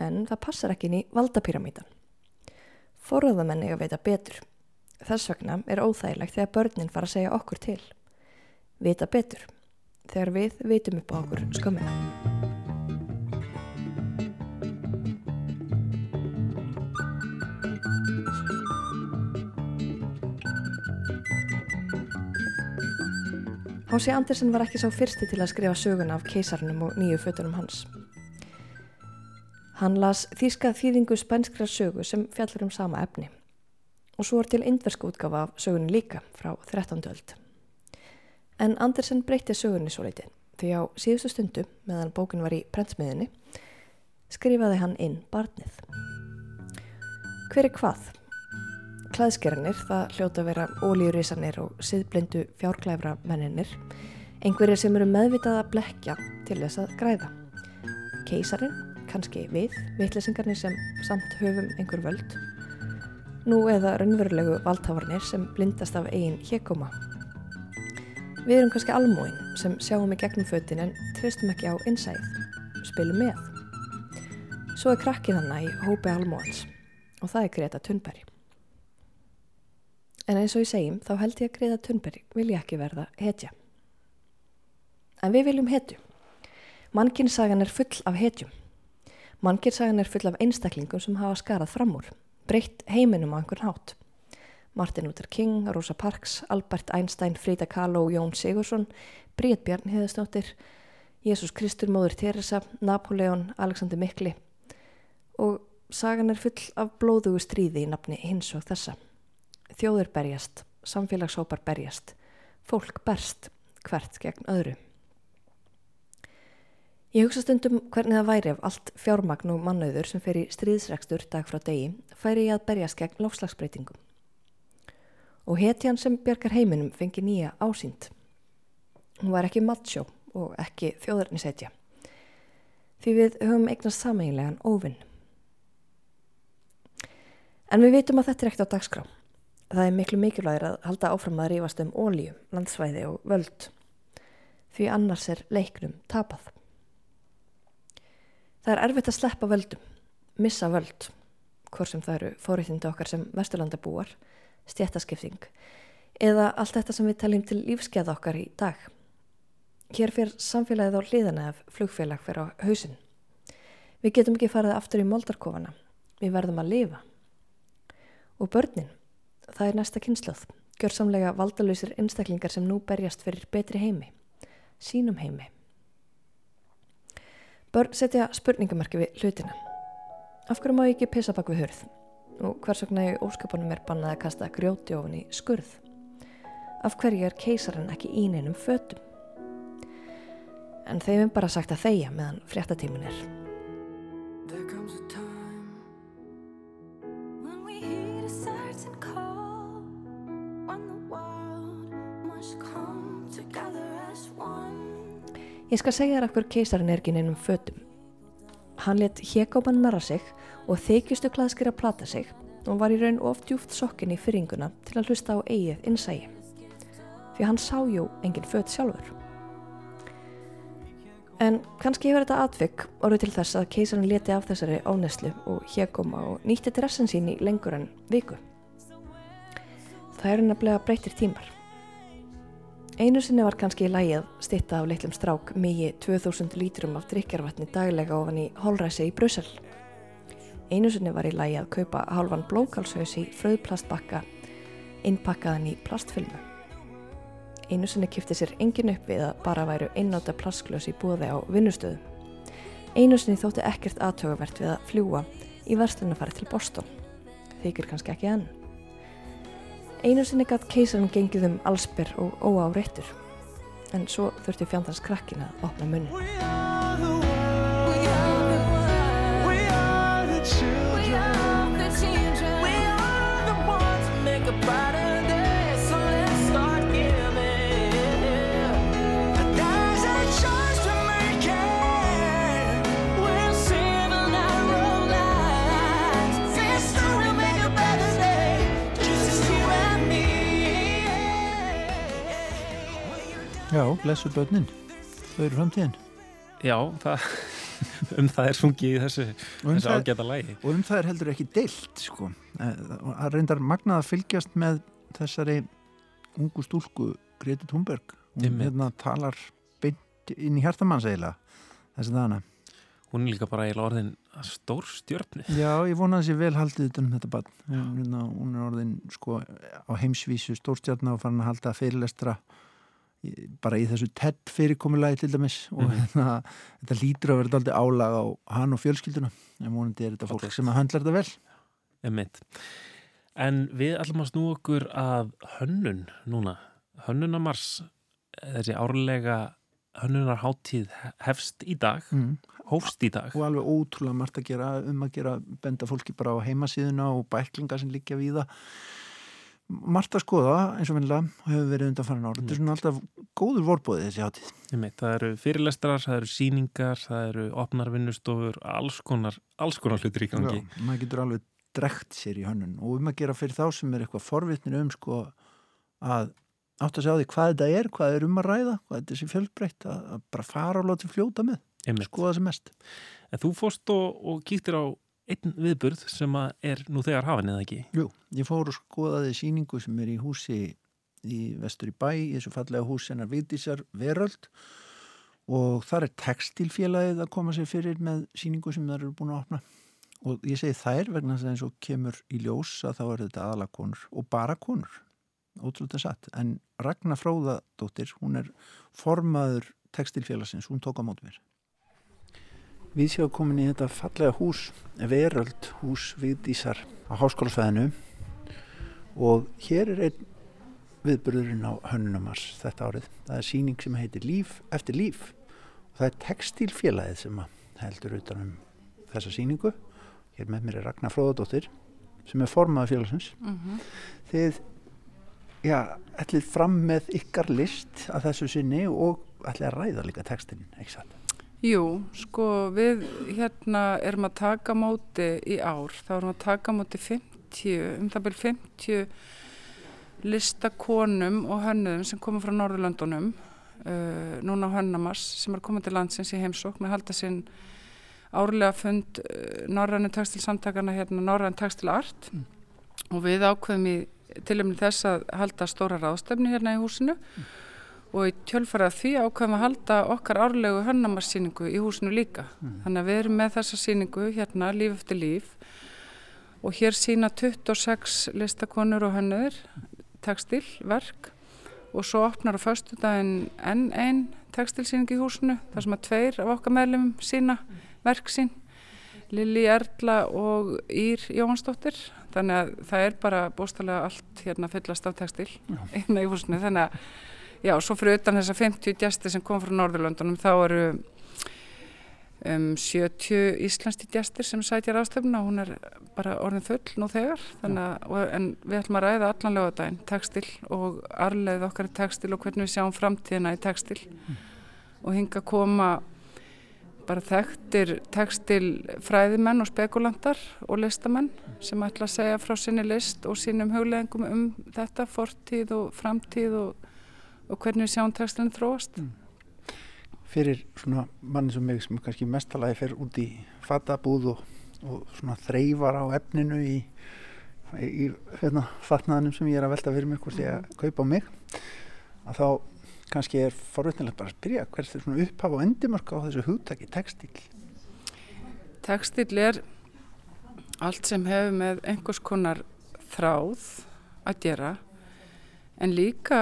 S5: en það passar ekki inn í valdapyramítan. Forðamenni að veita betur. Þess vegna er óþægilegt þegar börnin fara að segja okkur til. Vita betur. Þegar við vitum upp á okkur skömmina. Hási Andersen var ekki sá fyrsti til að skrifa söguna af keisarnum og nýju fötunum hans. Hann las þýska þýðingu spænskra sögu sem fjallur um sama efni og svo er til indversk útgafa af sögunni líka frá 13. öld. En Andersen breytti sögunni svo leiti því á síðustu stundu meðan bókin var í prentsmiðinni skrifaði hann inn barnið. Hver er hvað? Klæðskerarnir, það hljóta að vera ólíurísanir og siðblindu fjárklæfra menninir, einhverjir sem eru meðvitað að blekja til þess að græða. Keisarinn, kannski við, vittlesingarnir sem samt höfum einhver völd, nú eða raunverulegu valdhafarnir sem blindast af eigin hjekkoma. Við erum kannski almóin sem sjáum í gegnum fötin en tristum ekki á innsæð, spilum með. Svo er krakkið hana í hópi almóans og það er Greta Thunberg. En eins og ég segjum þá held ég að Greta Thunberg vilja ekki verða hetja. En við viljum hetju. Mannkinsagan er full af hetjum. Mannkinsagan er full af einstaklingum sem hafa skarað fram úr, breytt heiminum á einhvern hátt. Martin Luther King, Rosa Parks, Albert Einstein, Frida Kahlo, Jón Sigursson, Bríð Bjarn Heðastóttir, Jésús Kristur, Móður Teresa, Napoleon, Alexander Mikli og sagan er full af blóðugu stríði í nafni hins og þessa. Þjóður berjast, samfélagshópar berjast, fólk berst hvert gegn öðru. Ég hugsa stundum hvernig það væri ef allt fjármagn og mannauður sem fer í stríðsrekstur dag frá degi færi í að berjast gegn lofslagsbreytingum. Og hetjan sem bjargar heiminum fengi nýja ásýnd. Hún var ekki matsjó og ekki þjóðarnisetja. Því við höfum eignast sameinlegan óvinn. En við vitum að þetta er ekkert á dagskrá. Það er miklu mikilvægir að halda áfram að rífast um ólíu, landsvæði og völd. Því annars er leiknum tapað. Það er erfitt að sleppa völdum, missa völd, hvort sem það eru fóriðindi okkar sem vesturlandabúar, stjættaskipting eða allt þetta sem við taljum til lífskeið okkar í dag. Hér fyrir samfélagið á hliðana ef flugfélag fyrir á hausin. Við getum ekki farið aftur í moldarkofana, við verðum að lifa. Og börnin, það er næsta kynsluð, gjör samlega valdalöysir einstaklingar sem nú berjast fyrir betri heimi, sínum heimi. Börn setja spurningamarki við hlutina. Af hverju má ég ekki pissa bak við hörð? Og hvers vegna í óskapunum er bannað að kasta grjóti ofan í skurð? Af hverju er keisarinn ekki í neinum fötum? En þeim er bara sagt að þeia meðan fréttatímin er. Ég skal segja þér af hverju keisarinn er ekki í neinum fötum. Hann let hjekáman narra sig og þykjustu klaðskir að plata sig og var í raun of djúft sokkin í fyrringuna til að hlusta á eigið innsægi. Því hann sá jú engin föt sjálfur. En kannski hefur þetta atvik orðið til þess að keisarinn leti af þessari óneslu og hjekáma og nýtti dressin sín í lengur en viku. Það eru nefnilega breytir tímar. Einu sinni var kannski í lægið stitta af litlum strák migi 2000 lítrum af drikjarvatni daglega ofan í holræsi í Brussel. Einu sinni var í lægi að kaupa halvan blókalshaus í fröðplastbakka innpakkaðan í plastfilmu. Einu sinni kipti sér engin upp við að bara væru einnóta plastglös í búði á vinnustöðum. Einu sinni þótti ekkert aðtögavert við að fljúa í verslunafæri til Boston. Þykir kannski ekki enn. Einu sinni gatt keisarinn gengið um allsbyr og óáreittur. En svo þurfti fjandans krakkin að opna munni.
S1: Já, blessu börnin. Þau eru framtíðin.
S2: Já, það, um það er sungið í þessu,
S1: um
S2: þessu
S1: það-
S2: ágæta lægi.
S1: Og um það er heldur ekki deilt, sko. Eh, Það reyndar magnað að fylgjast með þessari ungu stúlku Greti Thunberg. Hún hérna talar beint inn í hjartamanns eiginlega. Þessi dana.
S2: Hún er líka bara eiginlega orðin stór stjörni.
S1: Já, ég vona að þessi vel haldið um þetta barn. Hérna, hún er orðin sko á heimsvísu stórstjarna og farin að halda fyrirlestra bara í þessu TED fyrirkomulagi til dæmis og
S2: Mhm.
S1: hérna, þetta lítur að vera aldrei álag á hann og fjölskylduna en vonandi er þetta fólk sem að höndlar þetta vel.
S2: Emitt. En við ætlum að snú okkur að hönnun núna. Hönnunamars, þessi árlega hönnunarháttíð hefst í dag,
S1: Mm.
S2: hófst í dag.
S1: og alveg ótrúlega margt að gera um að gera benda fólki bara á heimasíðuna og bæklinga sem liggja við það margt að skoða eins og vennilega og hefur verið undan farin ára þetta er svona alltaf góður vorbóðið þessi hátíð
S2: Emitt. Það eru fyrirlestrar, það eru síningar, það eru opnarvinnustofur, alls konar, alls konar hlutur í gangi.
S1: Já, maður getur alveg drekt sér í hönnun og um að gera fyrir þá sem er eitthvað forvitnir um sko að átt að segja á því hvað þetta er, hvað er um að ræða hvað þetta er sér fjölbreytt að, bara fara og láta fljóta með,
S2: Emitt.
S1: skoða sem mest
S2: En þú fórst og, og kíktir á einn viðburð sem er nú þegar hafin eða ekki.
S1: Jú, ég fór og skoðaði síningu sem er í húsi í vestur í bæ, í þessu fallega hús hennar Vigdísar Veröld. Og þar er textilfélagið að koma sér fyrir með síningu sem þær eru búin að opna. Og ég segi þær vegna þess að eins og kemur í ljós að þá er þetta aðalega konur og bara konur, ótrúlega satt. En Ragnar Fróðadóttir hún er formaður textilfélagsins hún tók á mót mér Við séum komin í þetta fallega hús Veröld, hús Vigdísar á háskólasvæðinu og hér er einn viðburðurinn á Hönnumars þetta árið. Það er síning sem heitir Líf eftir líf og það er textilfélagið sem að heldur utan um þessa síningu. Hér með mér er Ragnar Fróðadóttir sem er formaður félagsins. Þið, já, ætlið fram með ykkar list að þessu sinni og ætlið að ræða líka textin, ekki satt?
S7: Jú, sko við hérna erum að taka móti í ár, þá erum við að taka móti 50, um það byrjum 50 listakonum og hönnuðum sem koma frá Norðurlöndunum uh, núna á Hönnamars sem er komið til landsins í heimsókn að halda sinn árlega fund uh, Norrænu tekstilsamtakana hérna Norræn textilart
S1: Mm.
S7: og við ákveðum í tilumni þess að halda stóra ráðstefni hérna í húsinu og í tjölfarað því ákveðum að halda okkar árlegu hönnamarsýningu í húsinu líka. Þannig að við erum með þessa sýningu hérna líf eftir líf. Og hér sína 26 listakonur og hönnur tekstilverk og svo opnar á föstudaginn enn einn tekstilsýning í húsinu þar sem að tveir af okkar meðlum sína verk sín. Lili Erla og Ír Jóhansdóttir þannig að það er bara bóstalega allt hérna fyllast af tekstil hérna í húsinu. Þannig að Já, svo fyrir utan þessa 50 gæsti sem kom frá Norðurlöndunum þá eru um, 70 íslenski gæstir sem sætjar ástöfna og hún er bara orðin full nú þegar. Þannig og, en við ætlum að ræða allan lögadaginn tekstil og arleið okkar í tekstil og hvernig við sjáum framtíðina í tekstil og hinga koma bara þekktir tekstilfræðimenn og spekulantar og listamenn sem ætla að segja frá sinni list og sínum hugleðingum um þetta fortíð og framtíð og og hvernig við sjáum textilin þróast.
S1: Fyrir svona manni sem mig sem kannski mestalagi fer út í fatabúð og, og svona þreyfar á efninu í, í hérna, fatnaðanum sem ég er að velta fyrir mér hvort ég að kaupa á mig að þá kannski er forveitinlega bara að spyrja hvers er svona upphaf og endimörk á þessu hugtaki textil
S7: Textil er allt sem hefur með einhvers konar þráð að gera en líka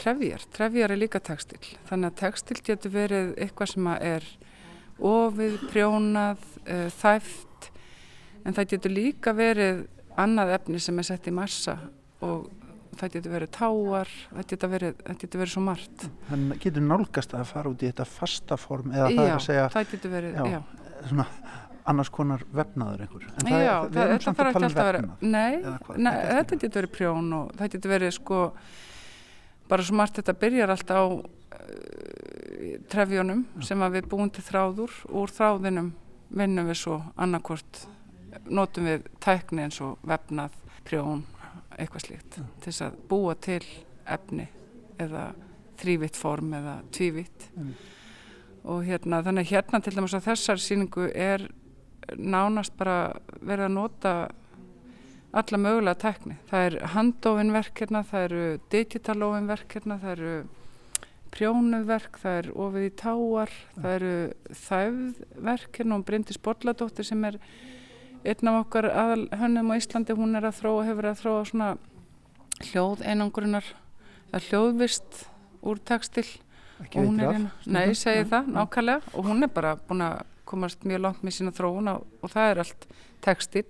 S7: trefjar, trefjar er líka textil þannig að textil getur verið eitthvað sem er ofið, prjónað, uh, þæft en það getur líka verið annað efni sem er sett í massa og það getur verið táar það getur verið, það getur verið svo margt
S1: Hann getur nálgast að fara út í þetta fasta form eða það er
S7: já,
S1: að segja
S7: það getur verið,
S1: já,
S7: já,
S1: svona annars konar vefnaður einhver. En
S7: já,
S1: við
S7: það, þetta þarf ekki
S1: um
S7: alltaf að vera nei, nei
S1: er
S7: þetta? getur verið prjón og það getur verið sko bara svo margt þetta byrjar alltaf á uh, trefjónum sem að við búum til þráður. Úr þráðinum vinnum við svo annarkvort notum við tækni eins og vefnað, prjón eitthvað slíkt til þess að búa til efni eða þrývitt form eða tvívitt
S1: Mm.
S7: og hérna þannig að hérna til dæmis á þessar síningu er nánast bara verið að nota alla mögulega tækni. Það er handófin verk hérna, það eru hérna, það eru prjónuð verk, það er ofið í táar, það eru þæfð verk hérna og Bryndis Bolladóttir sem er einn af okkar aðal hönnum á Íslandi, hún er að þróa, hefur að þróa svona hljóð einangrunar, það er hljóðvist úr tekstil
S1: Ekki
S7: og hún
S1: veitir
S7: er
S1: af.
S7: hérna, nei, ég segi það,
S1: já.
S7: nákvæmlega og hún er bara búin að komast mjög langt með sína þróun og, og það er allt tekstil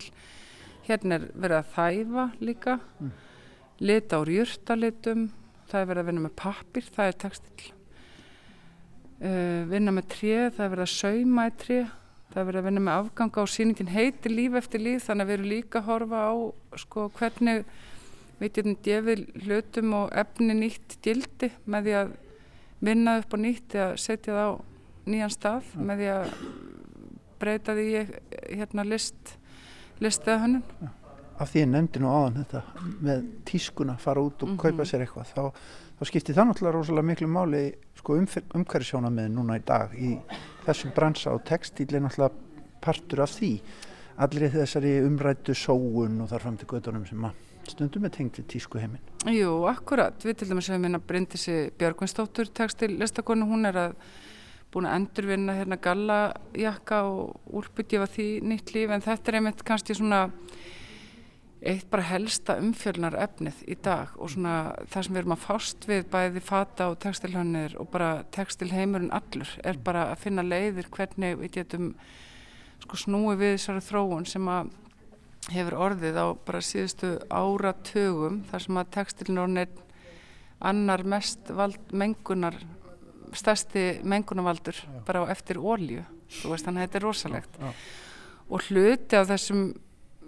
S7: hérna er verið að þæfa líka.
S1: Mm.
S7: lita úr jurtalitum. Það er verið að vinna með pappir, það er tekstil uh, vinna með tré, það er verið að sauma í tré. Það er verið að vinna með afganga og sýningin heitir líf eftir líf þannig að við erum líka að horfa á sko, hvernig við getum gefið hlutum og efni nýtt gildi með því að vinna upp á nýtt eða setja það á nýjan stað með því að breyta því í, hérna list list eða hönnun
S1: af því ég nefndi nú áðan þetta með tískuna, fara út og
S7: Mhm.
S1: kaupa sér eitthvað þá, þá skiptir það náttúrulega rosalega miklu máli sko, um, umhverfisjónamiðin núna í dag í þessum bransa og textíl er náttúrulega partur af því. Allir þessari umrættu sóun og þar fram til göttunum sem að stundum er tengt við tísku heiminn
S7: Jú, akkurat, við til dæmis hefum hérna Bryndisi Björgvinsdóttur tekstil listakonu, hún er að búin að endurvinna hérna gallajakka og úlpugefa því nýtt líf en þetta er einmitt kannski svona eitt bara helsta umfjölnar efnið í dag og svona það sem við erum að fást við bæði fata og tekstilhönnir og bara tekstilheimurinn allur er bara að finna leiðir hvernig við getum sko snúið við þessari þróun sem að hefur orðið á bara síðustu áratugum þar sem að orðin annar mest vald mengunar stærsti mengunarvaldur bara á eftir ólju þannig að þetta er rosalegt.
S1: Já.
S7: og hluti af þessum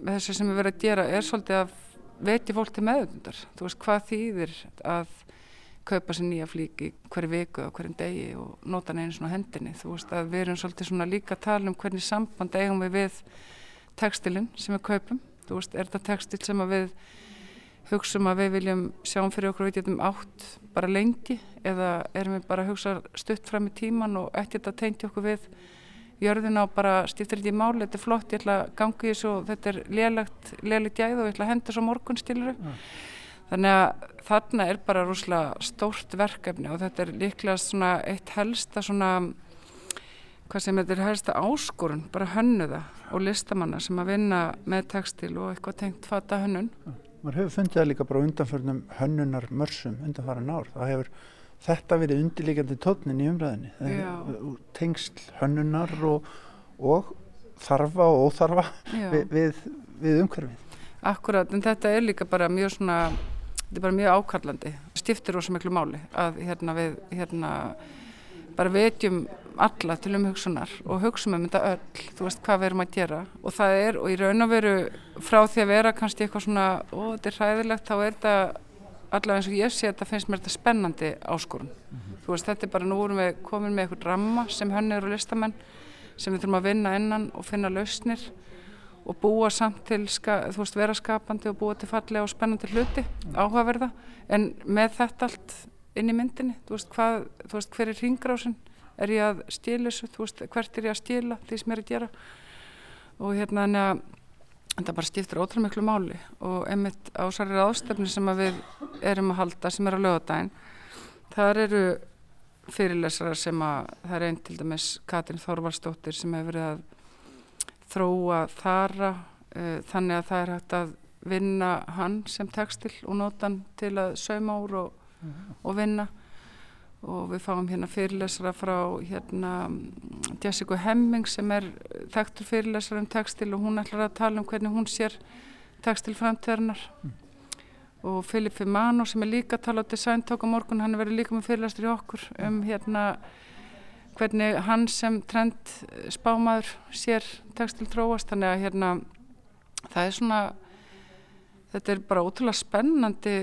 S7: þessu sem við verðum að gera er svolítið að veti fólk til meðundar þú veist hvað þýðir að kaupa sér nýja flík í hverju viku og hverjum degi og nota hann einu svona hendinni? Þú veist að við erum svolítið svona líka að tala um hvernig samband eigum við við tekstilinn sem við kaupum. Þú veist, er þetta tekstil sem að við hugsum að við viljum sjáum fyrir okkur við getum átt bara lengi eða erum við bara að hugsa stutt fram í tíman og ekkert að tengja okkur við jörðina og bara stiftir þetta í máli, þetta er flott, ég ætla að gangi þessu og þetta er lélegt, lélegt gæð og ég ætla að henda svo morgun stiluru. Þannig að þarna er bara rúslega stórt verkefni og þetta er líklega svona eitt helsta svona, hvað sem þetta er helsta áskorun, bara hönnuða og listamanna sem að vinna með textil og eitthvað tengt fata hönnun.
S1: maður hefur fundið það líka bara á undanförnum hönnunar mörsum undanfæran ár það hefur þetta verið undirleikandi tónnin í umræðinni tengsl hönnunar og, og þarfa og óþarfa við, við, við umhverfið
S7: Akkurat, en þetta er líka bara mjög svona, þetta er bara mjög ákallandi. Stiftir rosa miklu máli að hérna við, hérna, bara vetjum alla til umhugsunar og hugsum um þetta öll, þú veist hvað við erum að gera. Og það er, og í raun og veru frá því að vera kannski eitthvað svona, ó, þetta er hræðilegt, þá er þetta allavega eins og ég sé þetta finnst mér þetta spennandi áskorun. Þú veist, þetta er bara, nú erum við komin með eitthvað ramma sem hönnur og listamenn sem við þurfum að vinna innan og finna lausnir og búa samt til, þú veist, vera skapandi og búa til fallega og spennandi hluti, áhugaverða, en með þetta allt inn í myndinni, þú veist, hvað, þú veist, hver er hringrásin, er ég að stila þessu, þú veist, hvert er ég að stila því sem ég er að gera? Og hérna, þannig að þetta bara skiptir ótrúlega miklu máli og einmitt á særið ástefni sem við erum að halda, sem er á lögadaginn, þar eru fyrirlesarar sem að, það er einn til dæmis Katrin Þorvaldsdóttir sem hefur verið að þróa þara uh, þannig að það er hægt að vinna hann sem textil og nota hann til að sauma úr og, og vinna og við fáum hérna fyrirlesara frá hérna Jessica Hemming sem er þekktur fyrirlesar um textil og hún ætlar að tala um hvernig hún sér textil framtíðarinnar. Og Filip Fimano sem er líka að tala á design tók á morgun, hann er verið líka með fyrirlestur í okkur um hérna hvernig hann sem trend spámaður sér textil þróast. Þannig að hérna það er svona þetta er bara ótrúlega spennandi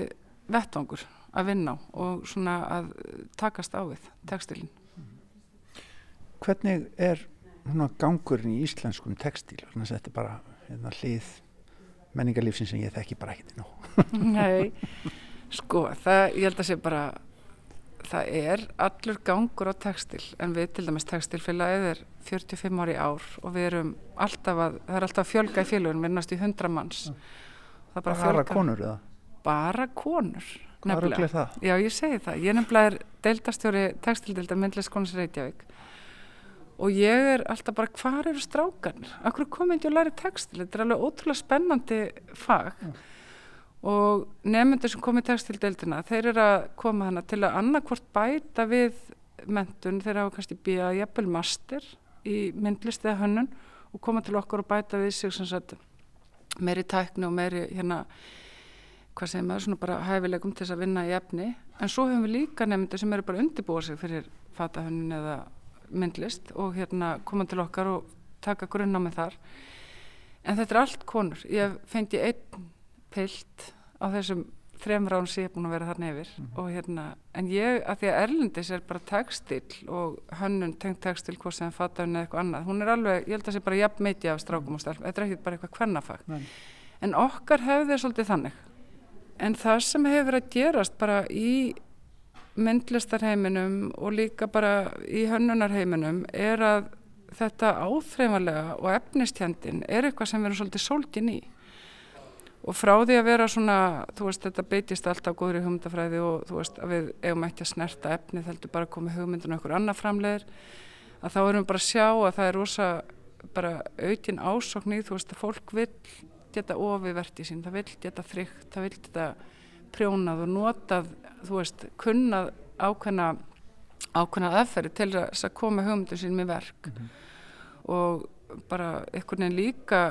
S7: vettvangur að vinna og svona að takast á við textilin.
S1: Hvernig er gangurinn í íslenskum textíl? Þannig að þetta er bara hérna, hlið menningarlífsins sem ég þekki bara ekkert nú.
S7: Nei, sko, það, ég held að sé bara, það er allur gangur á textil, en við til dæmis textilfélagið er 45 ári ár og við erum alltaf að, það er alltaf að fjölga í félagun, við erum næst í 100 manns. Það er bara
S1: Bara konur eða?
S7: Bara konur.
S1: Hvað er það?
S7: Já, ég segi það. Ég nefnilega er deildastjóri textildildar myndliskonus Reykjavík og ég er alltaf bara, hvar eru strákarnir? Akkur komið ekki að læra textil? Þetta er alveg ótrúlega spennandi fag og nefnendur sem komið textildildina, þeir eru að koma hana til að annarkvort bæta við mentun, þeir hafa kannski býjað jafnvel master í myndlist eða hönnun og koma til okkar og bæta við sig sem sagt meiri tækni og meiri hérna hvað segir maður, svona bara hæfileikum til þess að vinna í efni, en svo höfum við líka nefndir sem eru bara undirbúa sig fyrir fatahönnun eða myndlist og hérna koma til okkar og taka grunna með þar. En þetta er allt konur, ég fengi einn pilt á þessum þremur án sem ég er búin að vera þarna yfir. Og hérna, en ég, að því að Erlendis er bara textil og hönnun tengt textil, hvað sem fatahönnun eða eitthvað annað, hún er alveg, ég held að það sé bara jafn meiti af strákum og stelpum, þetta er ekki bara eitthvað kvennafag.
S1: Nei.
S7: en okkar hefði svolítið þannig En það sem hefur verið að gerast bara í myndlistarheiminum og líka bara í hönnunarheiminum er að þetta áþreifanlega og efnistjandin er eitthvað sem erum svolítið sólgin í. Og frá því að vera svona, þú veist, þetta beitist alltaf góður í hugmyndafræði og þú veist, að við eigum ekki að snerta efni, heldur bara að koma hugmyndun okkur annað framleiðir, að þá erum við bara að sjá að það er rosa bara aukin ásokn í, þú veist, að fólk vil geta ofið vertið sín, það vil geta þrygt, það vil geta prjónað og notað, þú veist, kunnað ákveðna, ákveðna aðferði til þess að koma hugmyndum sínum í verk. Og bara einhvern veginn líka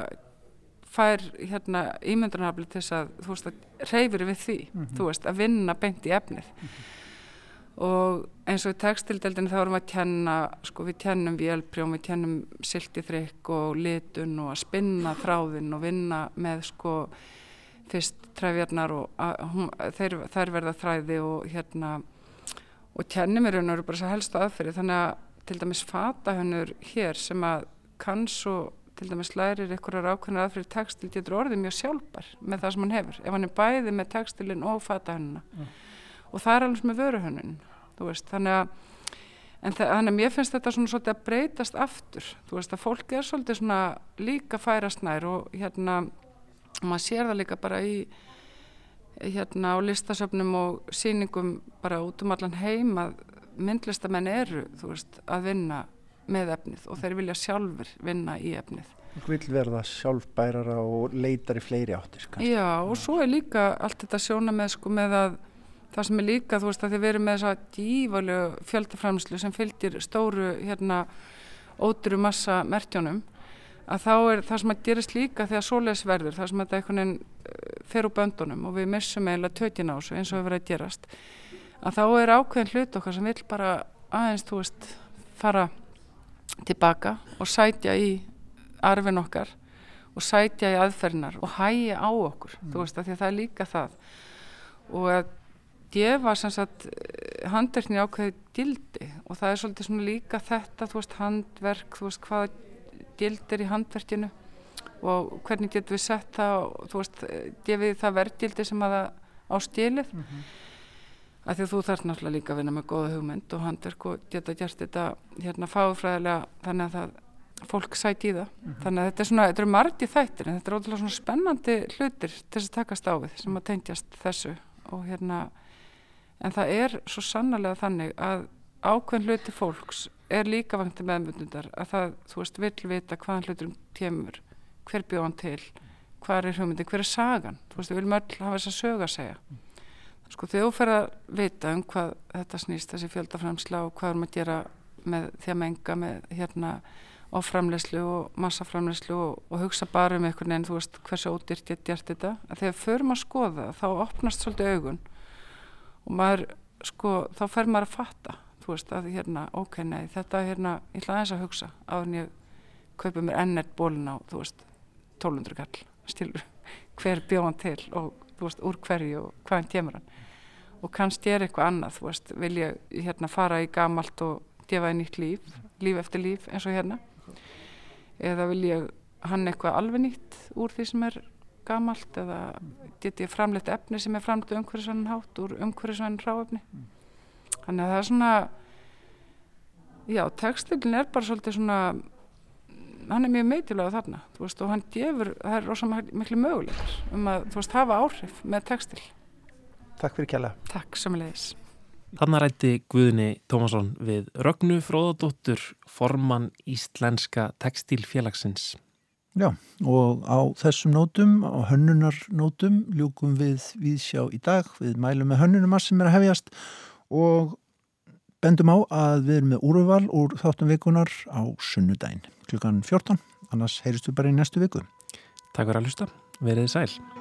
S7: fær hérna ímyndunarafli til þess að, þú veist, að reyfir við því, þú veist, að vinna beint í efnið og eins og í textildeldinu þá erum við að kenna sko við kennum vélprjóm, við kennum siltiþrykk og litun og að spinna þráðinn og vinna með sko fyrst træfjarnar og að, hún, þeir, þær verða þræði og hérna og raun og veru bara svo helstu aðferði þannig að til dæmis fatahönnur hér sem að kann svo til dæmis lærir einhverjar ákveðnar aðferði textil getur orðið mjög sjálfbar með það sem hann hefur. Ef hann er bæði með textilin og fatahönnuna. Og það er alveg sem er vöruhönnun þú veist, þannig að en þannig að mér finnst þetta svona svolítið að breytast aftur, þú veist að fólk er svolítið svona líka færast nær og hérna, maður sér það líka bara í hérna á listasöfnum og sýningum bara út um allan heim að myndlistamenn eru, þú veist, að vinna með efnið og þeir vilja sjálfur vinna í efnið.
S1: Fólk vil verða sjálfbærara og leitar í fleiri áttir kannski.
S7: Já, og svo er líka allt þetta sjóna með sko með að það sem er líka, þú veist, að þið verið með þessa dívalegu fjöldaframslu sem fylgir stóru, hérna, óduru massa mertjónum, að þá er það sem að gerist líka þegar svoleiðis verður, það sem að þetta einhvern veginn eh, fer úr böndunum og við missum eiginlega tökin á þessu eins og hefur verið að gerast, að þá er ákveðin hlut okkar sem vil bara aðeins, þú veist, fara tilbaka og sætja í arfin okkar og sætja í aðferðinar og hæja á okkur, þú veist, að að það er líka það. Og að gefa sem sagt handverkni ákveði gildi. Og það er svolítið svona líka þetta, þú veist, handverk, þú veist, hvað gildir í handverkinu og hvernig getum við sett það þú veist, gefið það verðgildi sem að á stílið mm -hmm. að því að þú þarf náttúrulega líka að vinna með góða hugmynd og handverk og geta gert þetta hérna fáfræðilega þannig að það fólk sæti í það. Þannig að þetta er svona, þetta eru margi þættir en þetta er ótrúlega svona spennandi hlutir til þess að takast á við sem að tengjast þessu og hérna en það er svo sannarlega þannig að ákveðin hluti fólks er líka vangti meðmyndundar að það, þú veist, vill vita hvaðan hluturum kemur, hver bjóð hann til hvað er hugmyndin, hver er sagan þú veist, við viljum öll hafa þess að söga að segja sko, þegar þú fer að vita um hvað þetta snýst, þessi fjöldaframsla og hvað erum að gera með því að menga með hérna offramleyslu og massaframleyslu og, og hugsa bara um einhvern veginn, þú veist, hversu ódýrt ég gert þetta. Að þegar förum að skoða þá opnast svolítið augun og maður, sko, þá fer maður að fatta, þú veist, að hérna, ok, nei, þetta hérna, ég ætla aðeins að hugsa áður en ég kaupi mér ennett bólin á, þú veist, 1200 kall, stilur, hver bjóðan til og, þú veist, úr hverju og hvaðan kemur hann. Og kannski er eitthvað annað, þú veist, vil ég hérna fara í gamalt og gefa því nýtt líf, líf eftir líf eins og hérna eða vil ég hann eitthvað alveg nýtt úr því sem er gamalt eða get ég framleitt efni sem er framleitt umhverfisvænin hátt úr umhverfisvænin ráefni þannig að það er svona já, textilin er bara svolítið svona hann er mjög meitilega þarna þú veist, og hann gefur, það er rosa miklu möguleikar um að, þú veist, hafa áhrif með textil.
S1: Takk fyrir kjalla.
S7: Takk samanlegis.
S2: Þannig rætti Guðni Tómasson við Rögnu Fróðadóttur, formann Íslenska textilfélagsins.
S1: Já, og á þessum nótum, á hönnunarnótum, ljúkum við viðsjá í dag. Við mælum með hönnunumar sem er að hefjast og bendum á að við erum með úruval úr þáttum vikunar á sunnudaginn klukkan 14. Annars heyristu bara í næstu viku.
S2: Takk fyrir að hlusta. Verið sæl.